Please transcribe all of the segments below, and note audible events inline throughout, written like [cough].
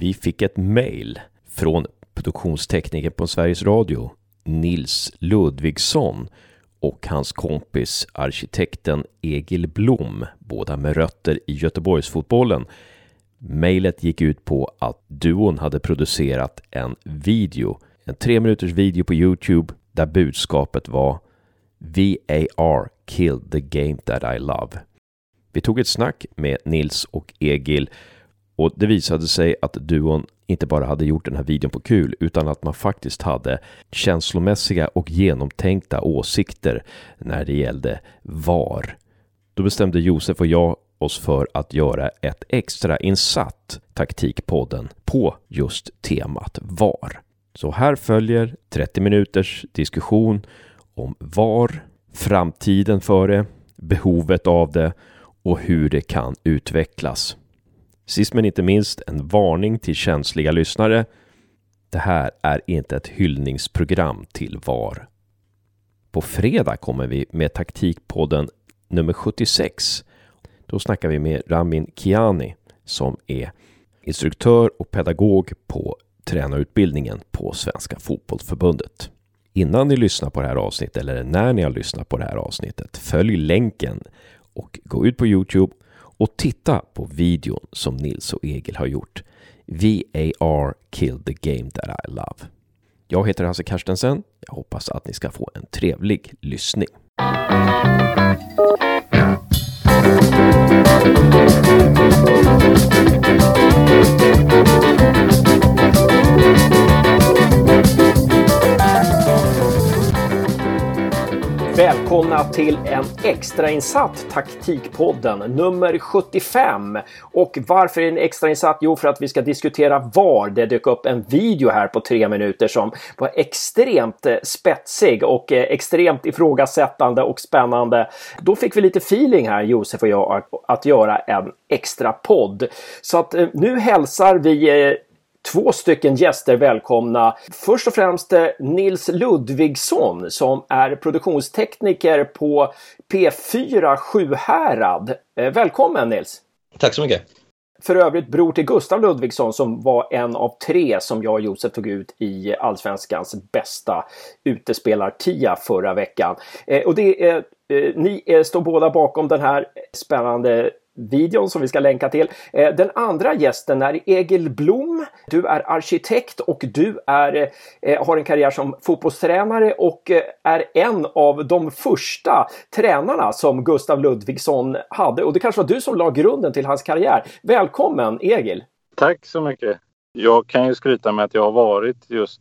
Vi fick ett mejl från produktionstekniker på Sveriges Radio, Nils Ludvigsson och hans kompis arkitekten Egil Blom, båda med rötter i Göteborgsfotbollen. Mejlet gick ut på att duon hade producerat en video, en tre minuters video på Youtube där budskapet var VAR killed the game that I love. Vi tog ett snack med Nils och Egil och det visade sig att duon inte bara hade gjort den här videon på kul utan att man faktiskt hade känslomässiga och genomtänkta åsikter när det gällde VAR. Då bestämde Josef och jag oss för att göra ett extra insatt taktikpodden på just temat VAR. Så här följer 30 minuters diskussion om VAR, framtiden för det, behovet av det och hur det kan utvecklas. Sist men inte minst en varning till känsliga lyssnare. Det här är inte ett hyllningsprogram till VAR. På fredag kommer vi med taktikpodden nummer 76. Då snackar vi med Ramin Kiani som är instruktör och pedagog på tränarutbildningen på Svenska Fotbollförbundet. Innan ni lyssnar på det här avsnittet eller när ni har lyssnat på det här avsnittet, följ länken och gå ut på Youtube och titta på videon som Nils och Egil har gjort. VAR KILLED the Game That I Love. Jag heter Hasse Karstensen. Jag hoppas att ni ska få en trevlig lyssning. Välkomna till en extrainsatt Taktikpodden nummer 75. Och varför är den extrainsatt? Jo, för att vi ska diskutera VAR. Det dök upp en video här på tre minuter som var extremt eh, spetsig och eh, extremt ifrågasättande och spännande. Då fick vi lite feeling här, Josef och jag, att göra en extra podd. Så att eh, nu hälsar vi två stycken gäster välkomna. Först och främst eh, Nils Ludvigsson som är produktionstekniker på P4 Sjuhärad. Eh, välkommen Nils! Tack så mycket! För övrigt bror till Gustav Ludvigsson som var en av tre som jag och Josef tog ut i Allsvenskans bästa utespelartia förra veckan. Eh, och det är, ni står båda bakom den här spännande videon som vi ska länka till. Eh, den andra gästen är Egil Blom. Du är arkitekt och du är, eh, har en karriär som fotbollstränare och eh, är en av de första tränarna som Gustav Ludvigsson hade. Och det kanske var du som la grunden till hans karriär. Välkommen Egil! Tack så mycket! Jag kan ju skryta med att jag har varit just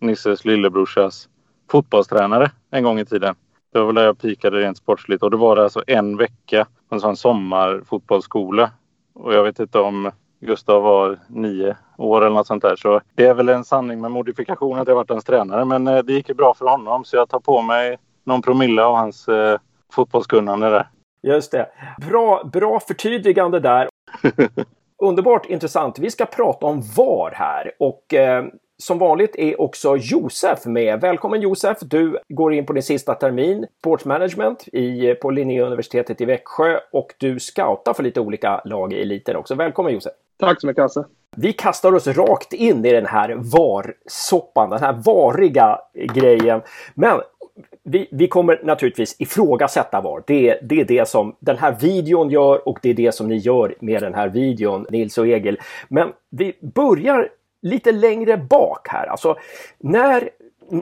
Nisses lillebrorsas fotbollstränare en gång i tiden. Det var väl där jag pikade rent sportsligt och det var alltså en vecka på en sån sommarfotbollsskola. Och jag vet inte om Gustav var nio år eller något sånt där. Så det är väl en sanning med modifikation att jag varit hans tränare. Men eh, det gick ju bra för honom så jag tar på mig någon promille av hans eh, fotbollskunnande där. Just det. Bra, bra förtydligande där. [laughs] Underbart intressant. Vi ska prata om VAR här och eh, som vanligt är också Josef med. Välkommen Josef! Du går in på din sista termin, Sportsmanagement i, på Linnéuniversitetet i Växjö och du scoutar för lite olika lag i eliten också. Välkommen Josef! Tack så mycket Hasse! Vi kastar oss rakt in i den här VAR-soppan, den här variga grejen. Men vi, vi, kommer naturligtvis ifrågasätta VAR. Det, det är det som den här videon gör och det är det som ni gör med den här videon, Nils och Egil. Men vi börjar lite längre bak här. Alltså, när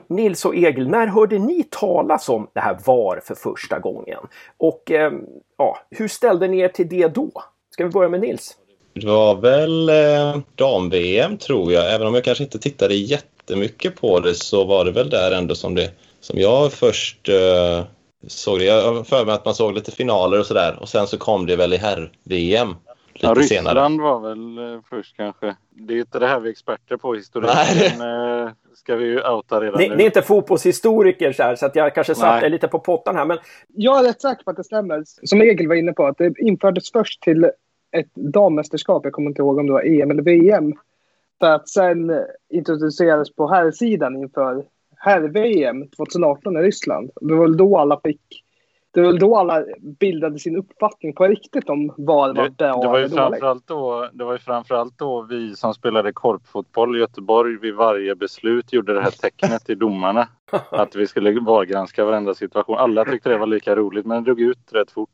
Nils och Egil, när hörde ni talas om det här VAR för första gången? Och eh, ja, hur ställde ni er till det då? Ska vi börja med Nils? Det var väl eh, dam-VM tror jag. Även om jag kanske inte tittade jättemycket på det så var det väl där ändå som, det, som jag först eh, såg det. Jag har för mig att man såg lite finaler och sådär och sen så kom det väl i herr-VM lite ja, Ryssland senare. var väl eh, först kanske. Det är inte det här vi är experter på historiken. Men, eh, ska vi ju outa redan ni, nu. Ni är inte fotbollshistoriker så, här, så att jag kanske satt lite på pottan här. Men... Jag är rätt säker på att det stämmer. Som Egil var inne på, att det infördes först till ett dammästerskap. Jag kommer inte ihåg om det var EM eller VM. För att sen introduceras på här sidan inför herr-VM 2018 i Ryssland. Det var väl då alla fick det var då alla bildade sin uppfattning på riktigt om vad var bra det var ju framförallt då, Det var ju framförallt då vi som spelade korpfotboll i Göteborg vid varje beslut gjorde det här tecknet till domarna. [laughs] Att vi skulle VAR-granska varenda situation. Alla tyckte det var lika roligt men det drog ut rätt fort.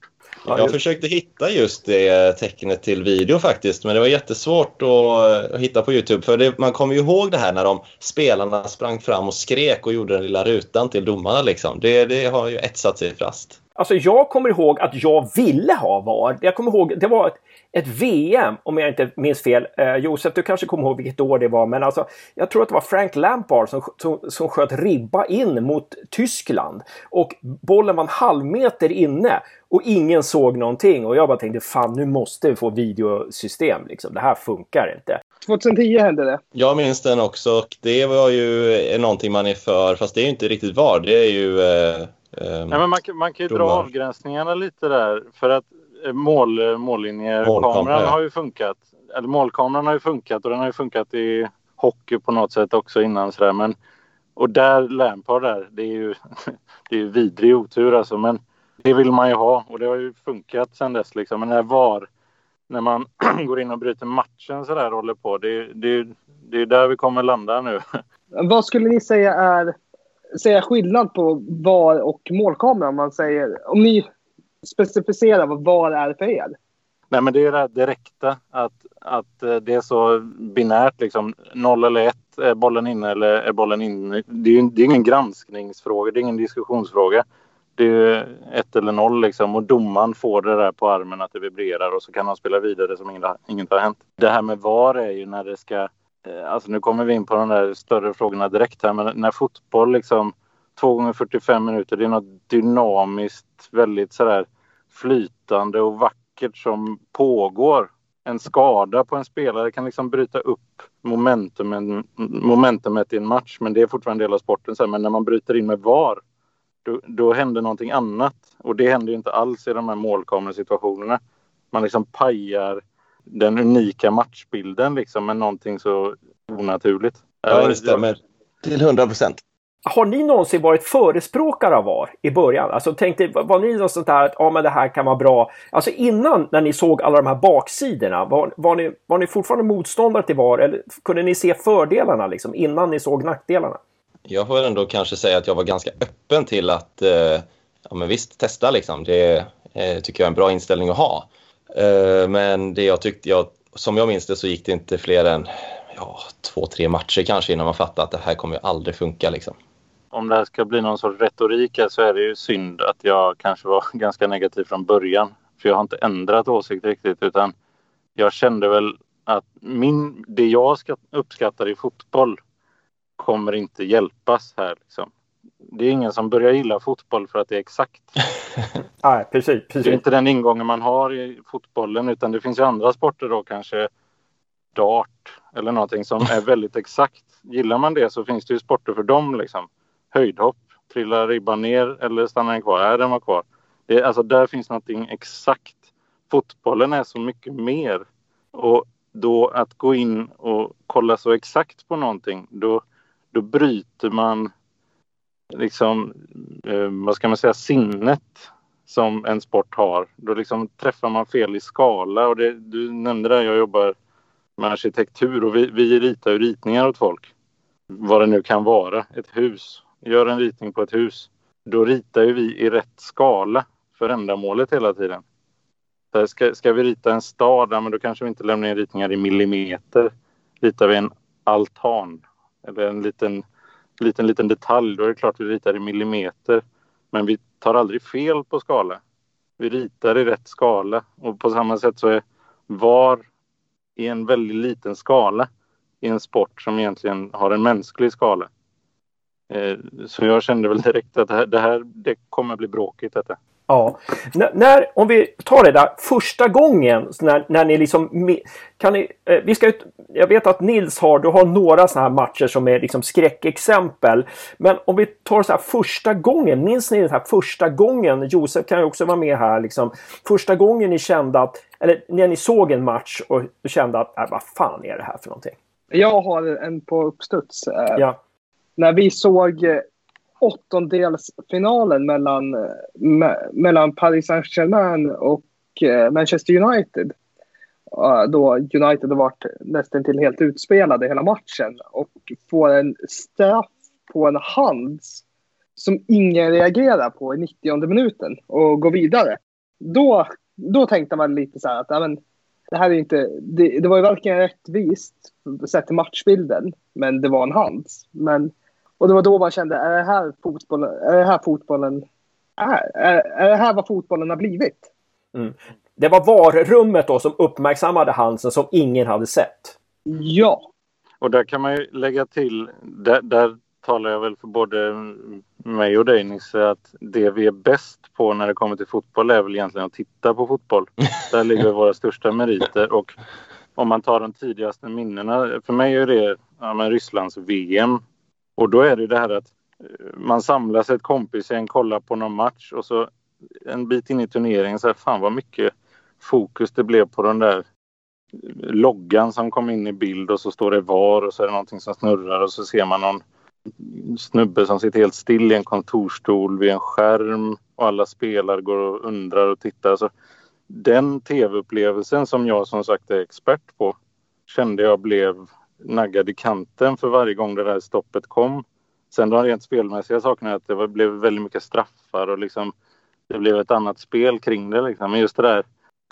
Jag försökte hitta just det tecknet till video faktiskt, men det var jättesvårt att, att hitta på Youtube. För det, man kommer ju ihåg det här när de spelarna sprang fram och skrek och gjorde den lilla rutan till domarna. Liksom. Det, det har ju etsat sig fast. Alltså jag kommer ihåg att jag ville ha VAR. Jag kommer ihåg, det var ett, ett VM om jag inte minns fel. Eh, Josef, du kanske kommer ihåg vilket år det var, men alltså jag tror att det var Frank Lampard som, som, som sköt ribba in mot Tyskland och bollen var en halv meter inne och ingen såg någonting och jag bara tänkte fan nu måste vi få videosystem liksom. Det här funkar inte. 2010 hände det. Jag minns den också och det var ju någonting man är för, fast det är ju inte riktigt VAR. Det är ju eh, Nej, men man, kan- man kan ju dra domar. avgränsningarna lite där. För att eh, mål, mållinjekameran Målkamera, ja. har ju funkat. Eller målkameran har ju funkat och den har ju funkat i hockey på något sätt också innan. Sådär. Men, och där, Lampard där, det är ju, [laughs] det är ju vidrig otur alltså. Men det vill man ju ha och det har ju funkat sedan dess. Liksom. Men när VAR, när man [clears throat] går in och bryter matchen sådär och håller på. Det, är- det, är- det är där vi kommer landa nu. [laughs] Vad skulle ni säga är säga skillnad på VAR och målkamera om man säger om ni specificerar vad VAR är för er? Nej, men det är det här direkta. Att, att eh, det är så binärt. Liksom, noll eller ett. Är bollen inne eller är bollen inne? Det är ju det är ingen granskningsfråga. Det är ingen diskussionsfråga. Det är ett eller noll liksom. Och domaren får det där på armen att det vibrerar och så kan han spela vidare som inget, inget har hänt. Det här med VAR är ju när det ska... Eh, alltså nu kommer vi in på de där större frågorna direkt här. Men när fotboll liksom... Två gånger 45 minuter. Det är något dynamiskt, väldigt sådär flytande och vackert som pågår. En skada på en spelare kan liksom bryta upp momentumen, momentumet i en match, men det är fortfarande en del av sporten. Så här, Men när man bryter in med VAR, då, då händer någonting annat. Och det händer ju inte alls i de här målkamerasituationerna. Man liksom pajar den unika matchbilden liksom med någonting så onaturligt. Ja, det stämmer. Till 100 procent. Har ni någonsin varit förespråkare av VAR i början? Alltså tänkte, var ni något sånt där att ja, men det här kan vara bra? Alltså innan när ni såg alla de här baksidorna, var, var, ni, var ni fortfarande motståndare till VAR eller kunde ni se fördelarna liksom innan ni såg nackdelarna? Jag får ändå kanske säga att jag var ganska öppen till att eh, ja, men visst, testa liksom. Det eh, tycker jag är en bra inställning att ha. Eh, men det jag tyckte, jag, som jag minns det så gick det inte fler än ja, två, tre matcher kanske innan man fattade att det här kommer ju aldrig funka. Liksom. om det här ska bli någon sorts retorik här så är det ju synd att jag kanske var [laughs] ganska negativ från början. För jag har inte ändrat åsikt riktigt utan jag kände väl att min, det jag uppskattar i fotboll kommer inte hjälpas här. Liksom. Det är ingen som börjar gilla fotboll för att det är exakt. [laughs] Nej, precis. Det är precis. inte den ingången man har i fotbollen utan det finns ju andra sporter då kanske dart eller någonting som är [laughs] väldigt exakt. Gillar man det så finns det ju sporter för dem liksom. Höjdhopp, trillar ribban ner eller stannar den kvar? Nej, den var kvar. Det, alltså där finns någonting exakt. Fotbollen är så mycket mer. Och då att gå in och kolla så exakt på någonting då, då bryter man liksom, eh, vad ska man säga, sinnet som en sport har. Då liksom träffar man fel i skala. Och det, du nämnde det, jag jobbar med arkitektur och vi, vi ritar ju ritningar åt folk. Vad det nu kan vara. Ett hus. Gör en ritning på ett hus. Då ritar ju vi i rätt skala för ändamålet hela tiden. Så här, ska, ska vi rita en stad, ja, men då kanske vi inte lämnar in ritningar i millimeter. Ritar vi en altan eller en liten, liten, liten detalj, då är det klart vi ritar i millimeter. Men vi tar aldrig fel på skala. Vi ritar i rätt skala och på samma sätt så är VAR i en väldigt liten skala i en sport som egentligen har en mänsklig skala. Eh, så jag kände väl direkt att det här, det här det kommer bli bråkigt detta. Ja. N- när, om vi tar det där första gången när, när ni liksom kan ni, eh, vi ska ut, jag vet att Nils har, du har några sådana här matcher som är liksom skräckexempel. Men om vi tar så här första gången, minns ni den här första gången, Josef kan ju också vara med här liksom. Första gången ni kände att, eller när ni såg en match och kände att, äh, vad fan är det här för någonting? Jag har en på uppstuds. Eh, Ja. När vi såg eh, åttondelsfinalen mellan, me, mellan Paris Saint-Germain och eh, Manchester United. Då United har varit nästan till helt utspelade hela matchen och får en straff på en hands som ingen reagerar på i 90 minuten och går vidare. Då, då tänkte man lite så här att men, det här är inte, det, det var ju varken rättvist sett till matchbilden, men det var en hands. Men, och det var då man kände, är det här fotbollen, är det här fotbollen är? Är, det här vad fotbollen har blivit? Mm. Det var VAR-rummet då som uppmärksammade Hansen som ingen hade sett. Ja. Och där kan man ju lägga till, där, där talar jag väl för både mig och dig Nisse, att det vi är bäst på när det kommer till fotboll är väl egentligen att titta på fotboll. [laughs] Där ligger våra största meriter och om man tar de tidigaste minnena, för mig är det ja, Rysslands VM. Och då är det det här att eh, man samlas ett kompisgäng, kollar på någon match och så en bit in i turneringen så här, fan vad mycket fokus det blev på den där eh, loggan som kom in i bild och så står det VAR och så är det någonting som snurrar och så ser man någon snubbe som sitter helt still i en kontorstol vid en skärm och alla spelare går och undrar och tittar. Så den tv-upplevelsen som jag som sagt är expert på kände jag blev naggad i kanten för varje gång det där stoppet kom. Sen de rent spelmässiga sakerna att det blev väldigt mycket straffar och liksom det blev ett annat spel kring det. Liksom. Men just det där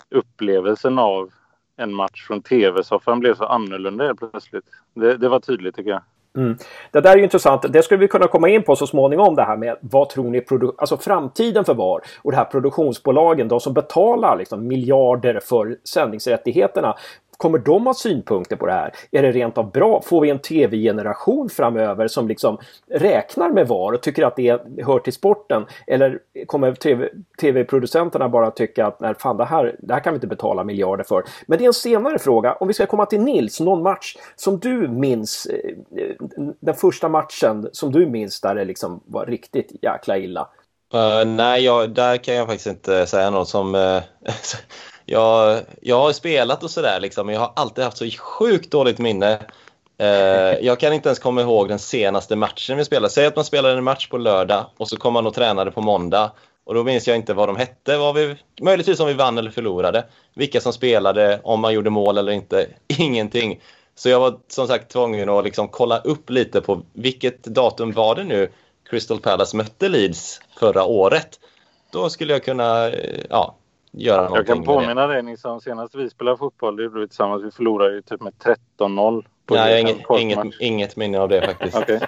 upplevelsen av en match från tv-soffan blev så annorlunda helt plötsligt. Det, det var tydligt tycker jag. Mm. Det där är ju intressant. Det skulle vi kunna komma in på så småningom det här med vad tror ni alltså framtiden för VAR och det här produktionsbolagen, de som betalar liksom miljarder för sändningsrättigheterna. Kommer de ha synpunkter på det här? Är det rent av bra? Får vi en tv-generation framöver som liksom räknar med VAR och tycker att det hör till sporten? Eller kommer tv-producenterna bara tycka att nej, fan, det, här, det här kan vi inte betala miljarder för? Men det är en senare fråga. Om vi ska komma till Nils, någon match som du minns, eh, den första matchen som du minns där det liksom var riktigt jäkla illa? Uh, nej, jag, där kan jag faktiskt inte säga något som... Uh, [laughs] jag, jag har spelat och sådär liksom, men jag har alltid haft så sjukt dåligt minne. Eh, [laughs] jag kan inte ens komma ihåg den senaste matchen vi spelade. Säg att man spelade en match på lördag och så kom man och tränade på måndag. Och då minns jag inte vad de hette. Vad vi, möjligtvis om vi vann eller förlorade. Vilka som spelade, om man gjorde mål eller inte. [laughs] Ingenting. Så jag var som sagt tvungen att liksom kolla upp lite på vilket datum var det nu Crystal Palace mötte Leeds förra året. Då skulle jag kunna eh, ja, göra någonting Jag kan påminna dig Nilsson, senast vi spelade fotboll, det gjorde vi tillsammans, vi förlorade ju typ med 13-0. Nej, jag inget, inget, inget minne av det faktiskt. [laughs] okay.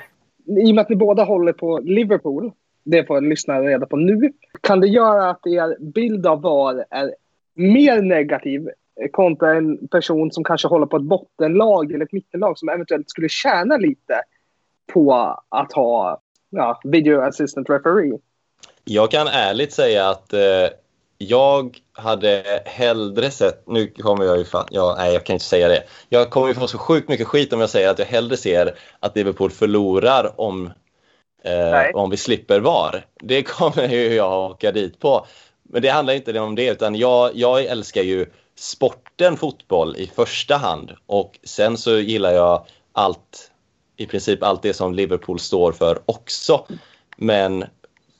I och med att ni båda håller på Liverpool, det får lyssnarna reda på nu, kan det göra att er bild av VAR är mer negativ kontra en person som kanske håller på ett bottenlag eller ett mittenlag som eventuellt skulle tjäna lite på att ha ja, video assistant referee? Jag kan ärligt säga att eh, jag hade hellre sett, nu kommer jag ju fan, ja, nej jag kan inte säga det. Jag kommer ju få så sjukt mycket skit om jag säger att jag hellre ser att Liverpool förlorar om, eh, om vi slipper VAR. Det kommer ju jag åka dit på. Men det handlar inte om det, utan jag, jag älskar ju sporten fotboll i första hand och sen så gillar jag allt, i princip allt det som Liverpool står för också. Men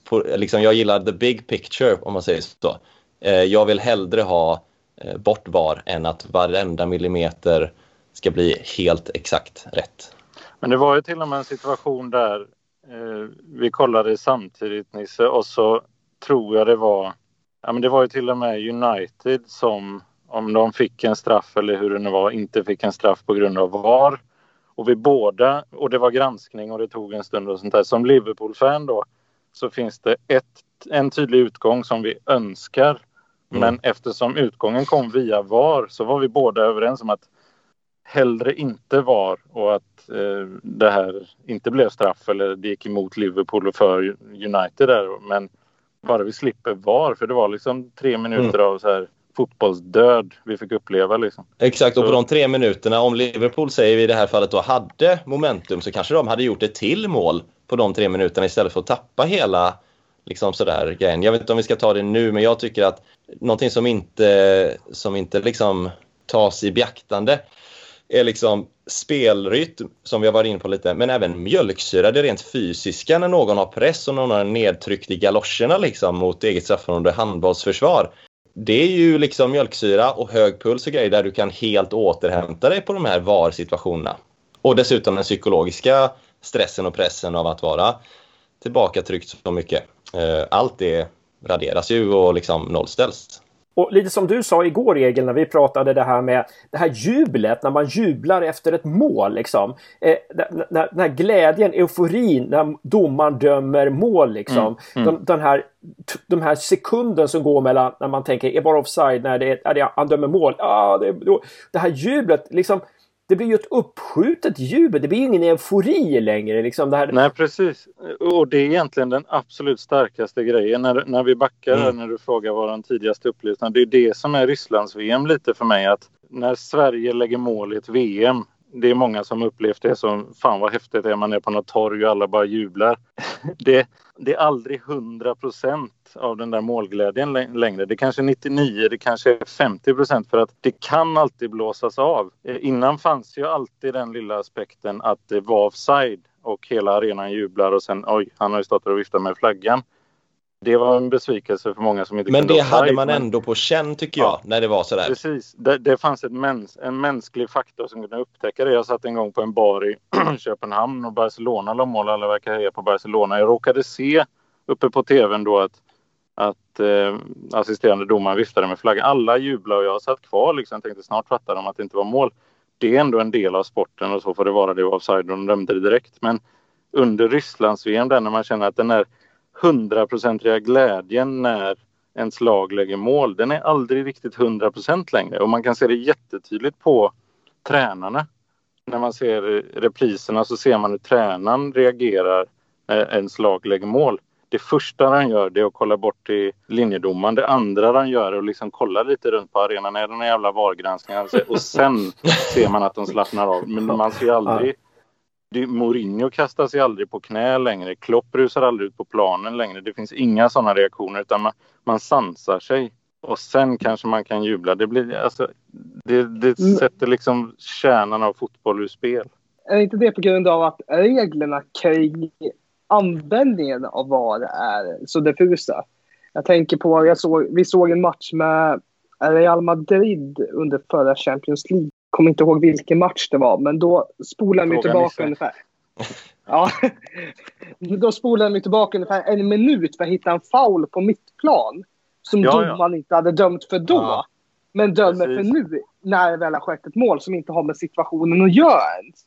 på, liksom, jag gillar the big picture om man säger så. Eh, jag vill hellre ha eh, bort VAR än att varenda millimeter ska bli helt exakt rätt. Men det var ju till och med en situation där eh, vi kollade samtidigt Nisse och så tror jag det var Ja, men det var ju till och med United som om de fick en straff eller hur det nu var inte fick en straff på grund av VAR. Och vi båda, och det var granskning och det tog en stund och sånt där. Som Liverpool-fan då så finns det ett, en tydlig utgång som vi önskar. Mm. Men eftersom utgången kom via VAR så var vi båda överens om att hellre inte VAR och att eh, det här inte blev straff eller det gick emot Liverpool och för United där. Men bara vi slipper VAR för det var liksom tre minuter mm. av så här fotbollsdöd vi fick uppleva. Liksom. Exakt, och på de tre minuterna, om Liverpool säger vi i det här fallet då hade momentum så kanske de hade gjort ett till mål på de tre minuterna istället för att tappa hela liksom sådär grejen. Jag vet inte om vi ska ta det nu, men jag tycker att någonting som inte, som inte liksom tas i beaktande är liksom spelrytm, som vi har varit inne på lite, men även mjölksyra, det rent fysiska när någon har press och någon har nedtryckt i galoscherna liksom mot eget straffområde handbollsförsvar. Det är ju liksom mjölksyra och hög puls och grejer där du kan helt återhämta dig på de här VAR-situationerna. Och dessutom den psykologiska stressen och pressen av att vara tillbakatryckt så mycket. Eh, allt det raderas ju och liksom nollställs. Och lite som du sa igår Egil när vi pratade det här med det här jublet när man jublar efter ett mål liksom. Eh, när, den här glädjen, euforin när domaren dömer mål liksom. Mm, mm. De, den här, de här sekunden som går mellan när man tänker är bara offside när det är, är det, han dömer mål. Ah, det, det här jublet liksom det blir ju ett uppskjutet jubel. Det blir ingen eufori längre. Liksom det här... Nej, precis. Och det är egentligen den absolut starkaste grejen. När, när vi backar mm. när du frågar vad den tidigaste upplevelsen Det är det som är Rysslands-VM lite för mig. Att när Sverige lägger mål i ett VM det är många som upplevt det som fan vad häftigt det är man är på något torg och alla bara jublar. [laughs] Det, det är aldrig 100 procent av den där målglädjen längre. Det kanske är 99, det kanske är 50 procent för att det kan alltid blåsas av. Eh, innan fanns ju alltid den lilla aspekten att det var offside och hela arenan jublar och sen oj, han har ju stått och viftat med flaggan. Det var en besvikelse för många som inte Men det hade man ändå på känn tycker jag, ja, när det var sådär. Precis. Det, det fanns ett mäns en mänsklig faktor som kunde upptäcka det. Jag satt en gång på en bar i [clears throat] Köpenhamn och Barcelona la mål. Alla verkar heja på Barcelona. Jag råkade se uppe på tvn då att, att eh, assisterande domaren viftade med flaggan. Alla jublade och jag satt kvar liksom. Jag tänkte snart fattar de att det inte var mål. Det är ändå en del av sporten och så får det vara. Det var offside och de dömde det direkt. Men under Rysslands-VM, där när man känner att den är hundraprocentiga glädjen när ens lag lägger mål, den är aldrig riktigt hundra procent längre. Och man kan se det jättetydligt på tränarna. När man ser repriserna så ser man hur tränaren reagerar när ens lag lägger mål. Det första han gör det är att kolla bort till linjedomaren. Det andra han gör är att liksom kolla lite runt på arenan. Är det några jävla VAR-granskningar? Och sen ser man att de slappnar av. Men man ser aldrig Mourinho kastar sig aldrig på knä längre. Klopp rusar aldrig ut på planen längre. Det finns inga sådana reaktioner utan man, man sansar sig. Och sen kanske man kan jubla. Det, blir, alltså, det, det mm. sätter liksom kärnan av fotboll ur spel. Är inte det på grund av att reglerna kring användningen av VAR är så diffusa? Jag tänker på, jag såg, vi såg en match med Real Madrid under förra Champions League kommer inte ihåg vilken match det var, men då spolade vi tillbaka ungefär. Ja, [laughs] då spolade vi tillbaka ungefär en minut för att hitta en foul på mittplan som ja, domaren ja. inte hade dömt för då. Ja. Men dömer Precis. för nu när det väl har skett ett mål som inte har med situationen att göra ens.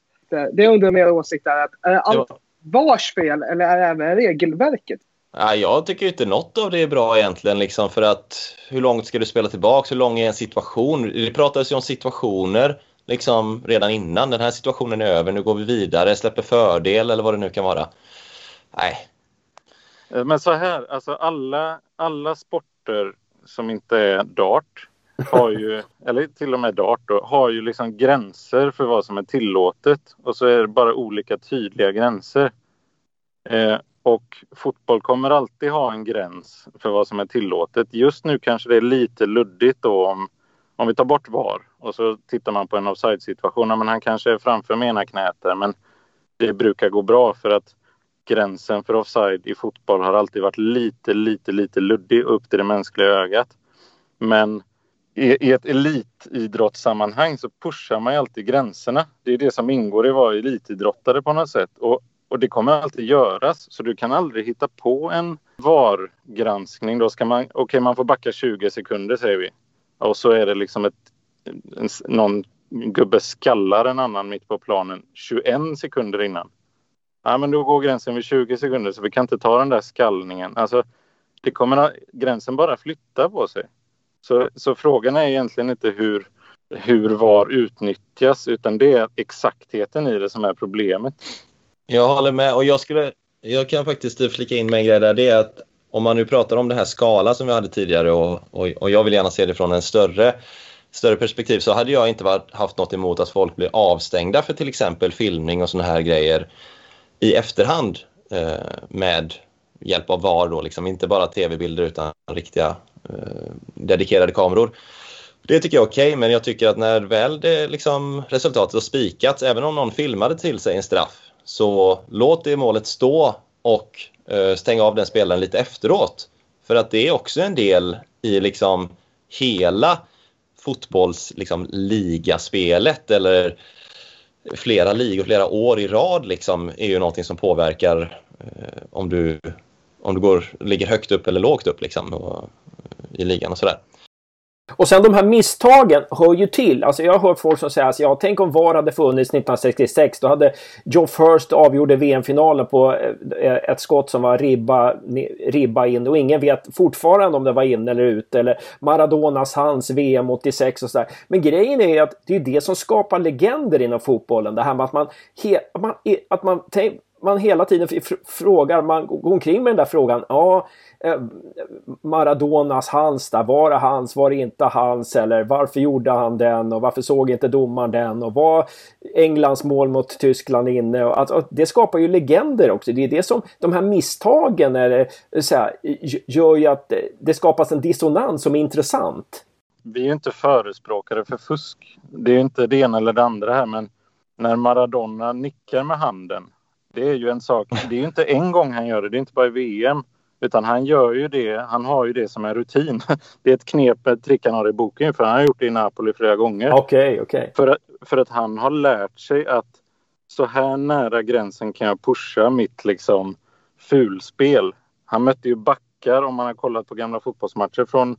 Det undrar mer åsikt är att är allt ja. vars fel eller är även regelverket Nej, jag tycker inte något av det är bra egentligen. Liksom, för att hur långt ska du spela tillbaka? Hur lång är en situation? Det pratades ju om situationer liksom, redan innan. Den här situationen är över. Nu går vi vidare, släpper fördel eller vad det nu kan vara. Nej. Eh, men så här, alltså alla, alla sporter som inte är dart har ju, [laughs] eller till och med dart då, har ju liksom gränser för vad som är tillåtet och så är det bara olika tydliga gränser. Eh, och fotboll kommer alltid ha en gräns för vad som är tillåtet. Just nu kanske det är lite luddigt då om, om vi tar bort VAR och så tittar man på en offside-situation. Men han kanske är framför med ena knät där, men det brukar gå bra för att gränsen för offside i fotboll har alltid varit lite, lite, lite luddig upp till det mänskliga ögat. Men i, i ett elitidrottssammanhang så pushar man ju alltid gränserna. Det är det som ingår i att vara elitidrottare på något sätt. Och och det kommer alltid göras, så du kan aldrig hitta på en VAR-granskning. Då ska man, okej, okay, man får backa 20 sekunder säger vi. Och så är det liksom ett, en, någon gubbe skallar en annan mitt på planen 21 sekunder innan. Ja, men då går gränsen vid 20 sekunder, så vi kan inte ta den där skallningen. Alltså, det kommer gränsen bara flytta på sig. Så, så frågan är egentligen inte hur, hur VAR utnyttjas, utan det är exaktheten i det som är problemet. Jag håller med och jag skulle jag kan faktiskt flika in med en grej där. Det är att om man nu pratar om det här skala som vi hade tidigare och, och, och jag vill gärna se det från en större, större perspektiv så hade jag inte varit, haft något emot att folk blir avstängda för till exempel filmning och såna här grejer i efterhand eh, med hjälp av VAR då, liksom inte bara tv-bilder utan riktiga eh, dedikerade kameror. Det tycker jag är okej, okay, men jag tycker att när väl det liksom resultatet har spikats, även om någon filmade till sig en straff, så låt det målet stå och eh, stäng stänga av den spelaren lite efteråt. För att det är också en del i liksom hela fotbolls liksom, ligaspelet eller flera ligor flera år i rad liksom, är ju någonting som påverkar eh, om du, om du går, ligger högt upp eller lågt upp liksom, och, eh, i ligan och sådär. Och sen de här misstagen hör ju till. Alltså jag har hört folk som säger att ja, tänk om VAR hade funnits 1966. Då hade Joe First avgjorde VM-finalen på eh, ett skott som var ribba, ribba in och ingen vet fortfarande om det var in eller ut. Eller Maradonas hands VM 86 och sådär. Men grejen är ju att det är det som skapar legender inom fotbollen. Det här med att man, att man, att man, man hela tiden frågar, man går omkring med den där frågan. Ja, eh, Maradonas hans där, var det hans, var det inte hans eller varför gjorde han den och varför såg inte domaren den och var Englands mål mot Tyskland inne och alltså, det skapar ju legender också. Det är det som de här misstagen är, eh, så här, gör ju att eh, det skapas en dissonans som är intressant. Vi är ju inte förespråkare för fusk. Det är ju inte det ena eller det andra här men när Maradona nickar med handen det är ju en sak. Det är ju inte en gång han gör det. Det är inte bara i VM. Utan han gör ju det, han har ju det som en rutin. [laughs] Det är ett knep, ett trick han har i boken för han har gjort det i Napoli flera gånger. Okej, okay, okej. Okay. För, att, för att han har lärt sig att så här nära gränsen kan jag pusha mitt liksom fulspel. Han mötte ju backar om man har kollat på gamla fotbollsmatcher från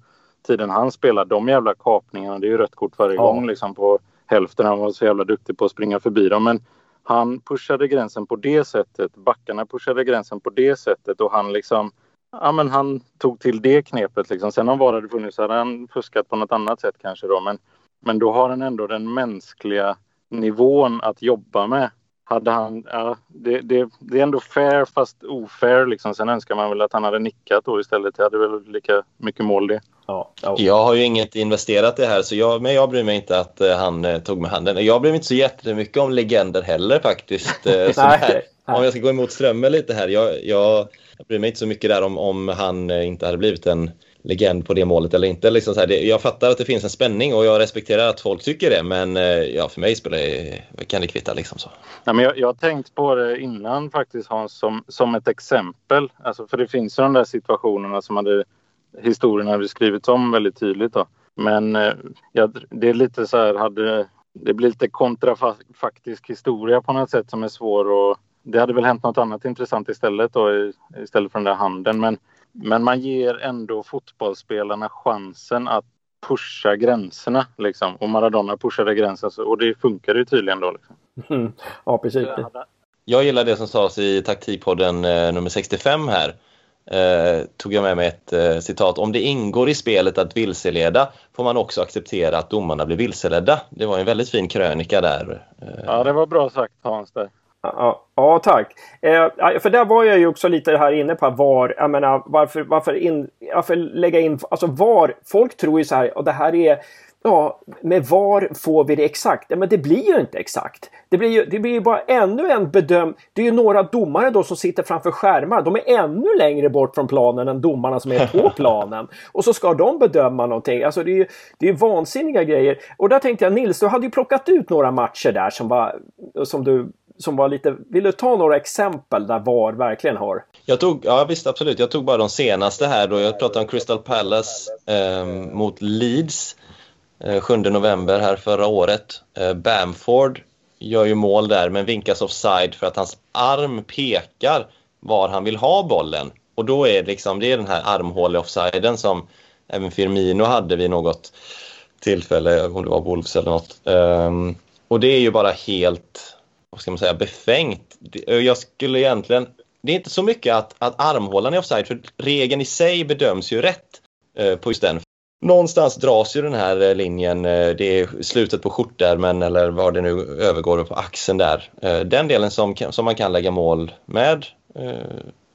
tiden han spelade. De jävla kapningarna, det är ju rött kort varje ja. gång liksom på hälften. Han var så jävla duktig på att springa förbi dem. Men han pushade gränsen på det sättet. Backarna pushade gränsen på det sättet och han liksom ja, men han tog till det knepet. Liksom. Sen om VAR hade funnits hade han fuskat på något annat sätt kanske då. Men, men då har han ändå den mänskliga nivån att jobba med. Hade han, ja, det, det, det är ändå fair fast ofair liksom. Sen önskar man väl att han hade nickat då istället. Det hade väl lika mycket mål det. Ja, ja. Jag har ju inget investerat i det här, så jag, men jag bryr mig inte att uh, han uh, tog med handen. Jag bryr mig inte så jättemycket om legender heller faktiskt. Uh, [laughs] Nej, om jag ska gå emot strömmen lite här. Jag, jag, jag bryr mig inte så mycket där om, om han inte hade blivit en legend på det målet eller inte. Liksom så här, det, jag fattar att det finns en spänning och jag respekterar att folk tycker det. Men eh, ja, för mig spelar det, kan det kvitta. Liksom så. Ja, men jag, jag har tänkt på det innan faktiskt Hans som, som ett exempel. Alltså, för det finns ju de där situationerna som hade historien hade skrivits om väldigt tydligt. Då. Men eh, ja, det är lite så här, hade, det blir lite kontrafaktisk historia på något sätt som är svår och det hade väl hänt något annat intressant istället då istället för den där handen. Men, men man ger ändå fotbollsspelarna chansen att pusha gränserna liksom. Och Maradona pushade gränsen och det funkade ju tydligen då. Liksom. Mm. Ja, precis. Jag gillar det som sades i taktikpodden eh, nummer 65 här eh, tog jag med mig ett eh, citat. Om det ingår i spelet att vilseleda får man också acceptera att domarna blir vilseledda. Det var en väldigt fin krönika där. Eh. Ja, det var bra sagt Hans. Där. Ja, ja, tack. Eh, för där var jag ju också lite här inne på var, jag menar, varför, varför, in, varför lägga in, alltså var, folk tror ju så här, och det här är Ja, med var får vi det exakt? Ja, men det blir ju inte exakt. Det blir ju, det blir ju bara ännu en bedöm... Det är ju några domare då som sitter framför skärmar. De är ännu längre bort från planen än domarna som är på [laughs] planen. Och så ska de bedöma någonting. Alltså det är ju det är vansinniga grejer. Och där tänkte jag Nils, du hade ju plockat ut några matcher där som var, som du som var lite... Vill du ta några exempel där VAR verkligen har? Jag tog, ja visst absolut, jag tog bara de senaste här då. Jag pratade om Crystal Palace eh, mot Leeds. Eh, 7 november här förra året. Eh, Bamford gör ju mål där men vinkas offside för att hans arm pekar var han vill ha bollen. Och då är det liksom, det är den här armhåle-offsiden som även Firmino hade vid något tillfälle, om det var Wolves eller något. Um, och det är ju bara helt, vad ska man säga, befängt. Jag skulle egentligen, det är inte så mycket att, att armhålan är offside, för regeln i sig bedöms ju rätt eh, på just den någonstans dras ju den här eh, linjen, eh, det är slutet på skjortärmen eller var det nu övergår på axeln där. Eh, den delen som, som man kan lägga mål med, eh,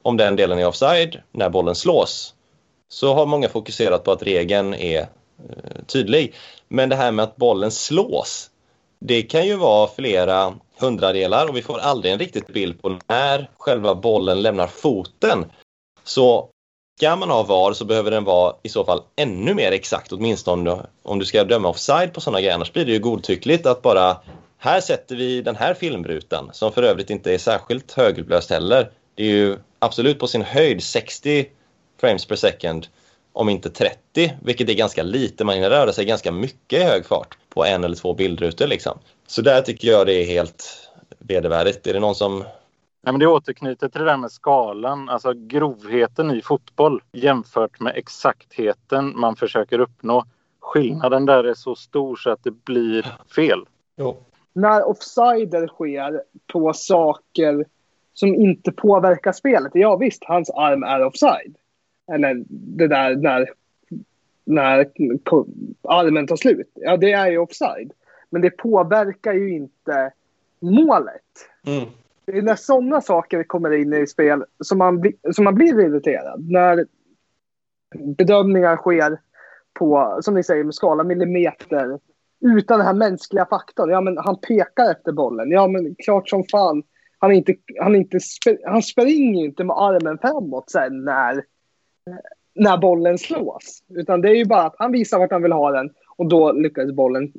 om den delen är offside, när bollen slås, så har många fokuserat på att regeln är eh, tydlig. Men det här med att bollen slås, det kan ju vara flera hundradelar och vi får aldrig en riktigt bild på när själva bollen lämnar foten. Så ska man ha VAR så behöver den vara i så fall ännu mer exakt, åtminstone om du ska döma offside på sådana grejer. Annars blir det ju godtyckligt att bara här sätter vi den här filmrutan som för övrigt inte är särskilt högupplöst heller. Det är ju absolut på sin höjd 60 frames per second om inte 30, vilket är ganska lite. Man hinner röra sig ganska mycket i hög fart på en eller två bildrutor. Liksom. Så där tycker jag det är helt vedervärdigt. Är det någon som... Ja, men det återknyter till det där med skalan, alltså grovheten i fotboll jämfört med exaktheten man försöker uppnå. Skillnaden där är så stor så att det blir fel. Jo. När offsider sker på saker som inte påverkar spelet. Ja visst, hans arm är offside. Eller det där när, när armen tar slut. Ja, det är ju offside. Men det påverkar ju inte målet. Mm. Det är när sådana saker kommer in i spel som man, bli- som man blir irriterad. När bedömningar sker på, som ni säger, med skala millimeter. Utan den här mänskliga faktorn. Ja, men han pekar efter bollen. Ja, men klart som fan. Han, inte, han, inte, han springer inte med armen framåt sen när, när bollen slås. Utan det är ju bara att han visar vart han vill ha den och då lyckas bollen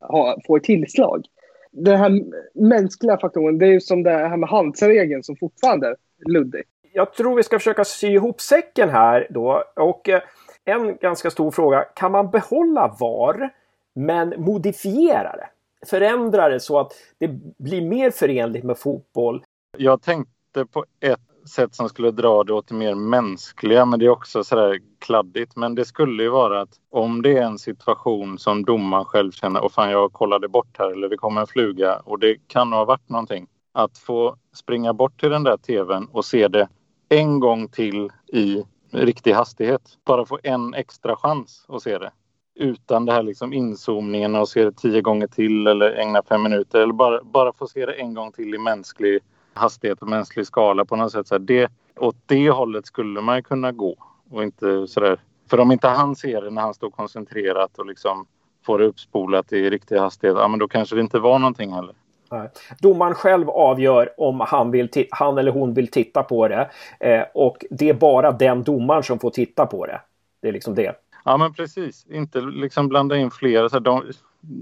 ha, få ett tillslag. Den här mänskliga faktorn, det är ju som det här med handsregeln som fortfarande är luddig. Jag tror vi ska försöka sy ihop säcken här då. Och eh, en ganska stor fråga. Kan man behålla VAR men modifiera det? Förändra det så att det blir mer förenligt med fotboll. Jag tänkte på ett sätt som skulle dra det åt det mer mänskliga, men det är också sådär kladdigt. Men det skulle ju vara att om det är en situation som domaren själv känner och fan jag kollade bort här eller det kommer en fluga och det kan ha varit någonting. Att få springa bort till den där tvn och se det en gång till i riktig hastighet. Bara få en extra chans att se det. Utan det här liksom inzoomningen och se det tio gånger till eller ägna fem minuter. Eller bara, bara få se det en gång till i mänsklig hastighet och mänsklig skala på något sätt. Så här, det, åt det hållet skulle man kunna gå. Och inte sådär. För om inte han ser det när han står koncentrerat och liksom får det uppspolat i riktig hastighet. Ja men då kanske det inte var någonting heller. Nej. Domaren själv avgör om han, vill han eller hon vill titta på det. Eh, och det är bara den domaren som får titta på det. Det är liksom det. Ja men precis. Inte liksom blanda in flera. Så här, de,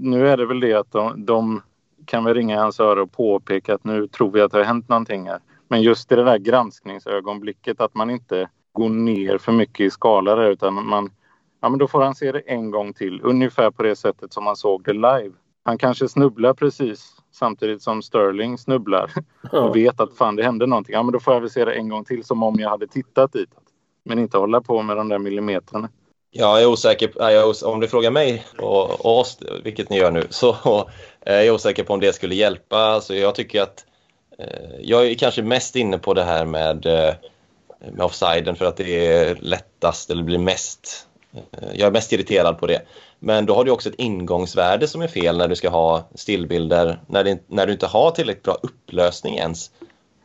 nu är det väl det att de, de kan väl ringa hans öra och påpeka att nu tror vi att det har hänt någonting här. Men just i det där granskningsögonblicket att man inte går ner för mycket i skala där, utan man Ja men då får han se det en gång till. Ungefär på det sättet som man såg det live. Han kanske snubblar precis samtidigt som Sterling snubblar och vet att fan det hände någonting. Ja men då får jag väl se det en gång till som om jag hade tittat dit. Men inte hålla på med de där Ja, Jag är osäker, jag är os- om du frågar mig och, och oss, vilket ni gör nu, så [laughs] eh, är jag osäker på om det skulle hjälpa. Så jag tycker att eh, jag är kanske mest inne på det här med, eh, med offsiden för att det är lättast eller blir mest. eh, Jag är mest irriterad på det. Men då har du också ett ingångsvärde som är fel när du ska ha stillbilder, när, det, när du inte har tillräckligt bra upplösning ens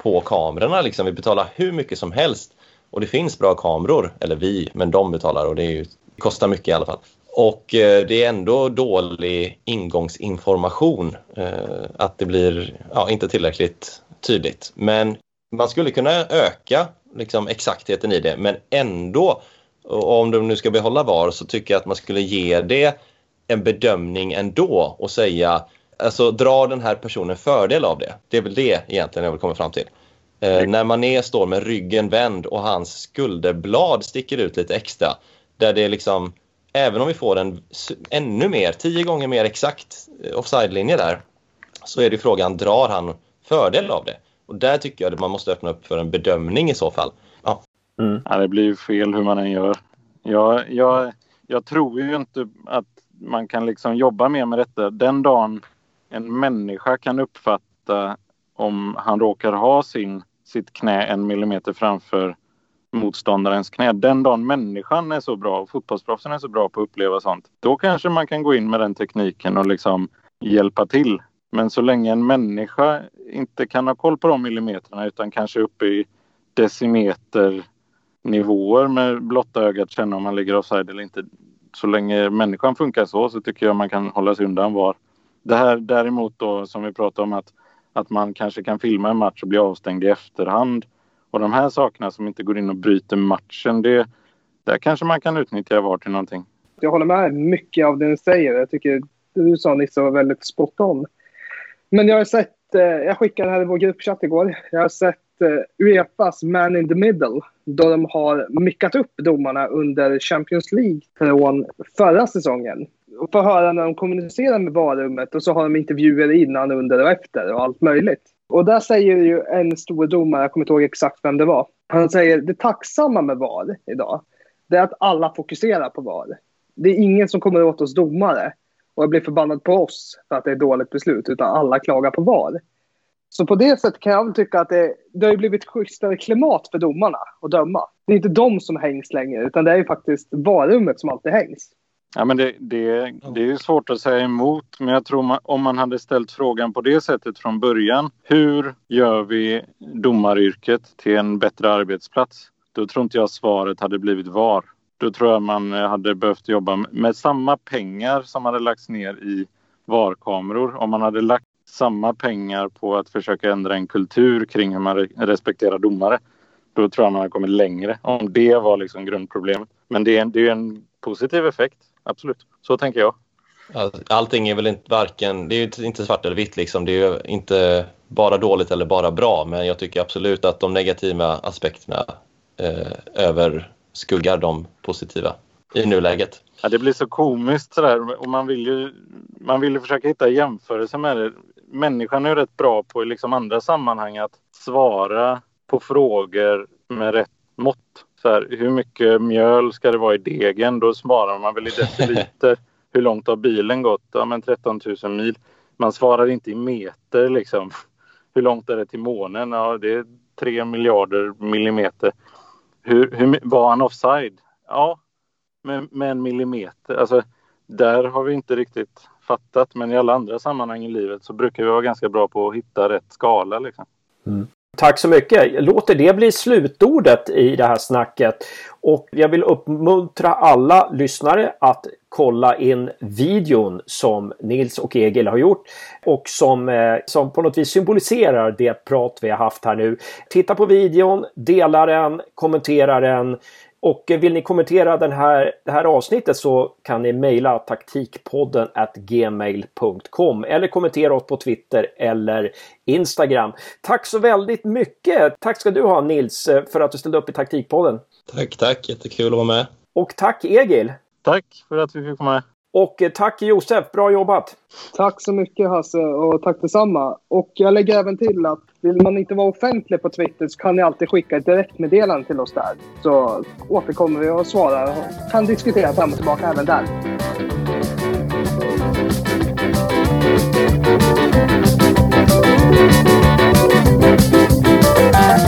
på kamerorna. Liksom. Vi betalar hur mycket som helst och det finns bra kameror, eller vi, men de betalar och det, är ju, det kostar mycket i alla fall. Och eh, det är ändå dålig ingångsinformation, eh, att det blir ja, inte tillräckligt tydligt. Men man skulle kunna öka liksom, exaktheten i det, men ändå, om de nu ska behålla VAR, så tycker jag att man skulle ge det en bedömning ändå och säga, alltså dra den här personen fördel av det. Det är väl det egentligen jag vill komma fram till. Eh, när Mané står med ryggen vänd och hans skulderblad sticker ut lite extra. Där det är liksom, även om vi får en ännu mer, tio gånger mer exakt eh, offside-linje där, så är det frågan, drar han fördel av det? Och där tycker jag att man måste öppna upp för en bedömning i så fall. Ja, Ja, det blir ju fel hur man än gör. Jag, jag, jag tror ju inte att man kan liksom jobba mer med detta. Den dagen en människa kan uppfatta om han råkar ha sin, sitt knä en millimeter framför motståndarens knä. Den dagen människan är så bra och fotbollsproffsen är så bra på att uppleva sånt. Då kanske man kan gå in med den tekniken och liksom hjälpa till. Men så länge en människa inte kan ha koll på de millimeterna utan kanske uppe i decimeternivåer med blotta ögat känna om man ligger offside eller inte. Så länge människan funkar så så tycker jag man kan hålla sig undan var. Det här däremot då som vi pratade om att, att man kanske kan filma en match och bli avstängd i efterhand. Och de här sakerna som inte går in och bryter matchen det, där kanske man kan utnyttja VAR till någonting. Jag håller med mycket av det du säger. Jag tycker du sa Nisse var väldigt spot on. Men jag har sett, eh, jag skickade här i vår gruppchatt igår. Jag har sett eh, Uefas Man in the Middle då de har mickat upp domarna under Champions League från förra säsongen. Och få höra när de kommunicerar med barrummet och så har de intervjuer innan, under och efter och allt möjligt. Och där säger ju en stor domare, jag kommer inte ihåg exakt vem det var, han säger det tacksamma med VAR idag, det är att alla fokuserar på VAR. Det är ingen som kommer åt oss domare och blir förbannad på oss för att det är ett dåligt beslut, utan alla klagar på VAR. Så på det sättet kan jag väl tycka att det, det har blivit schysstare klimat för domarna att döma. Det är inte de som hängs längre, utan det är ju faktiskt varummet som alltid hängs. Ja, men det, det, det är svårt att säga emot, men jag tror man, om man hade ställt frågan på det sättet från början. Hur gör vi domaryrket till en bättre arbetsplats? Då tror inte jag svaret hade blivit VAR. Då tror jag man hade behövt jobba med, med samma pengar som hade lagts ner i VAR-kameror. Om man hade lagt samma pengar på att försöka ändra en kultur kring hur man respekterar domare. Då tror jag man hade kommit längre om det var liksom grundproblemet. Men det är, det är en positiv effekt, absolut. Så tänker jag. Allting är väl inte varken, det är inte svart eller vitt liksom. Det är inte bara dåligt eller bara bra. Men jag tycker absolut att de negativa aspekterna eh, överskuggar de positiva i nuläget. Ja, det blir så komiskt sådär och man vill ju, man vill ju försöka hitta jämförelser med det. Människan är ju rätt bra på i liksom andra sammanhang att svara på frågor med rätt mått. Så här, hur mycket mjöl ska det vara i degen? Då svarar man väl i deciliter. [laughs] hur långt har bilen gått? Ja, men 13 000 mil. Man svarar inte i meter liksom. Hur långt är det till månen? Ja, det är 3 miljarder millimeter. Hur, hur, var han offside? Ja, med, med en millimeter. Alltså, där har vi inte riktigt fattat. Men i alla andra sammanhang i livet så brukar vi vara ganska bra på att hitta rätt skala. Liksom. Mm. Tack så mycket. Låter det bli slutordet i det här snacket. Och jag vill uppmuntra alla lyssnare att kolla in videon som Nils och Egil har gjort och som, eh, som på något vis symboliserar det prat vi har haft här nu. Titta på videon, dela den, kommentera den. Och vill ni kommentera den här, det här avsnittet så kan ni mejla taktikpodden gmail.com eller kommentera oss på Twitter eller Instagram. Tack så väldigt mycket! Tack ska du ha Nils för att du ställde upp i Taktikpodden. Tack, tack! Jättekul att vara med. Och tack Egil! Tack för att vi fick vara med. Och eh, tack Josef, bra jobbat! Tack så mycket Hasse och tack detsamma. Och jag lägger även till att vill man inte vara offentlig på Twitter så kan ni alltid skicka ett direktmeddelande till oss där. Så återkommer vi och svarar och kan diskutera fram och tillbaka även där. Thank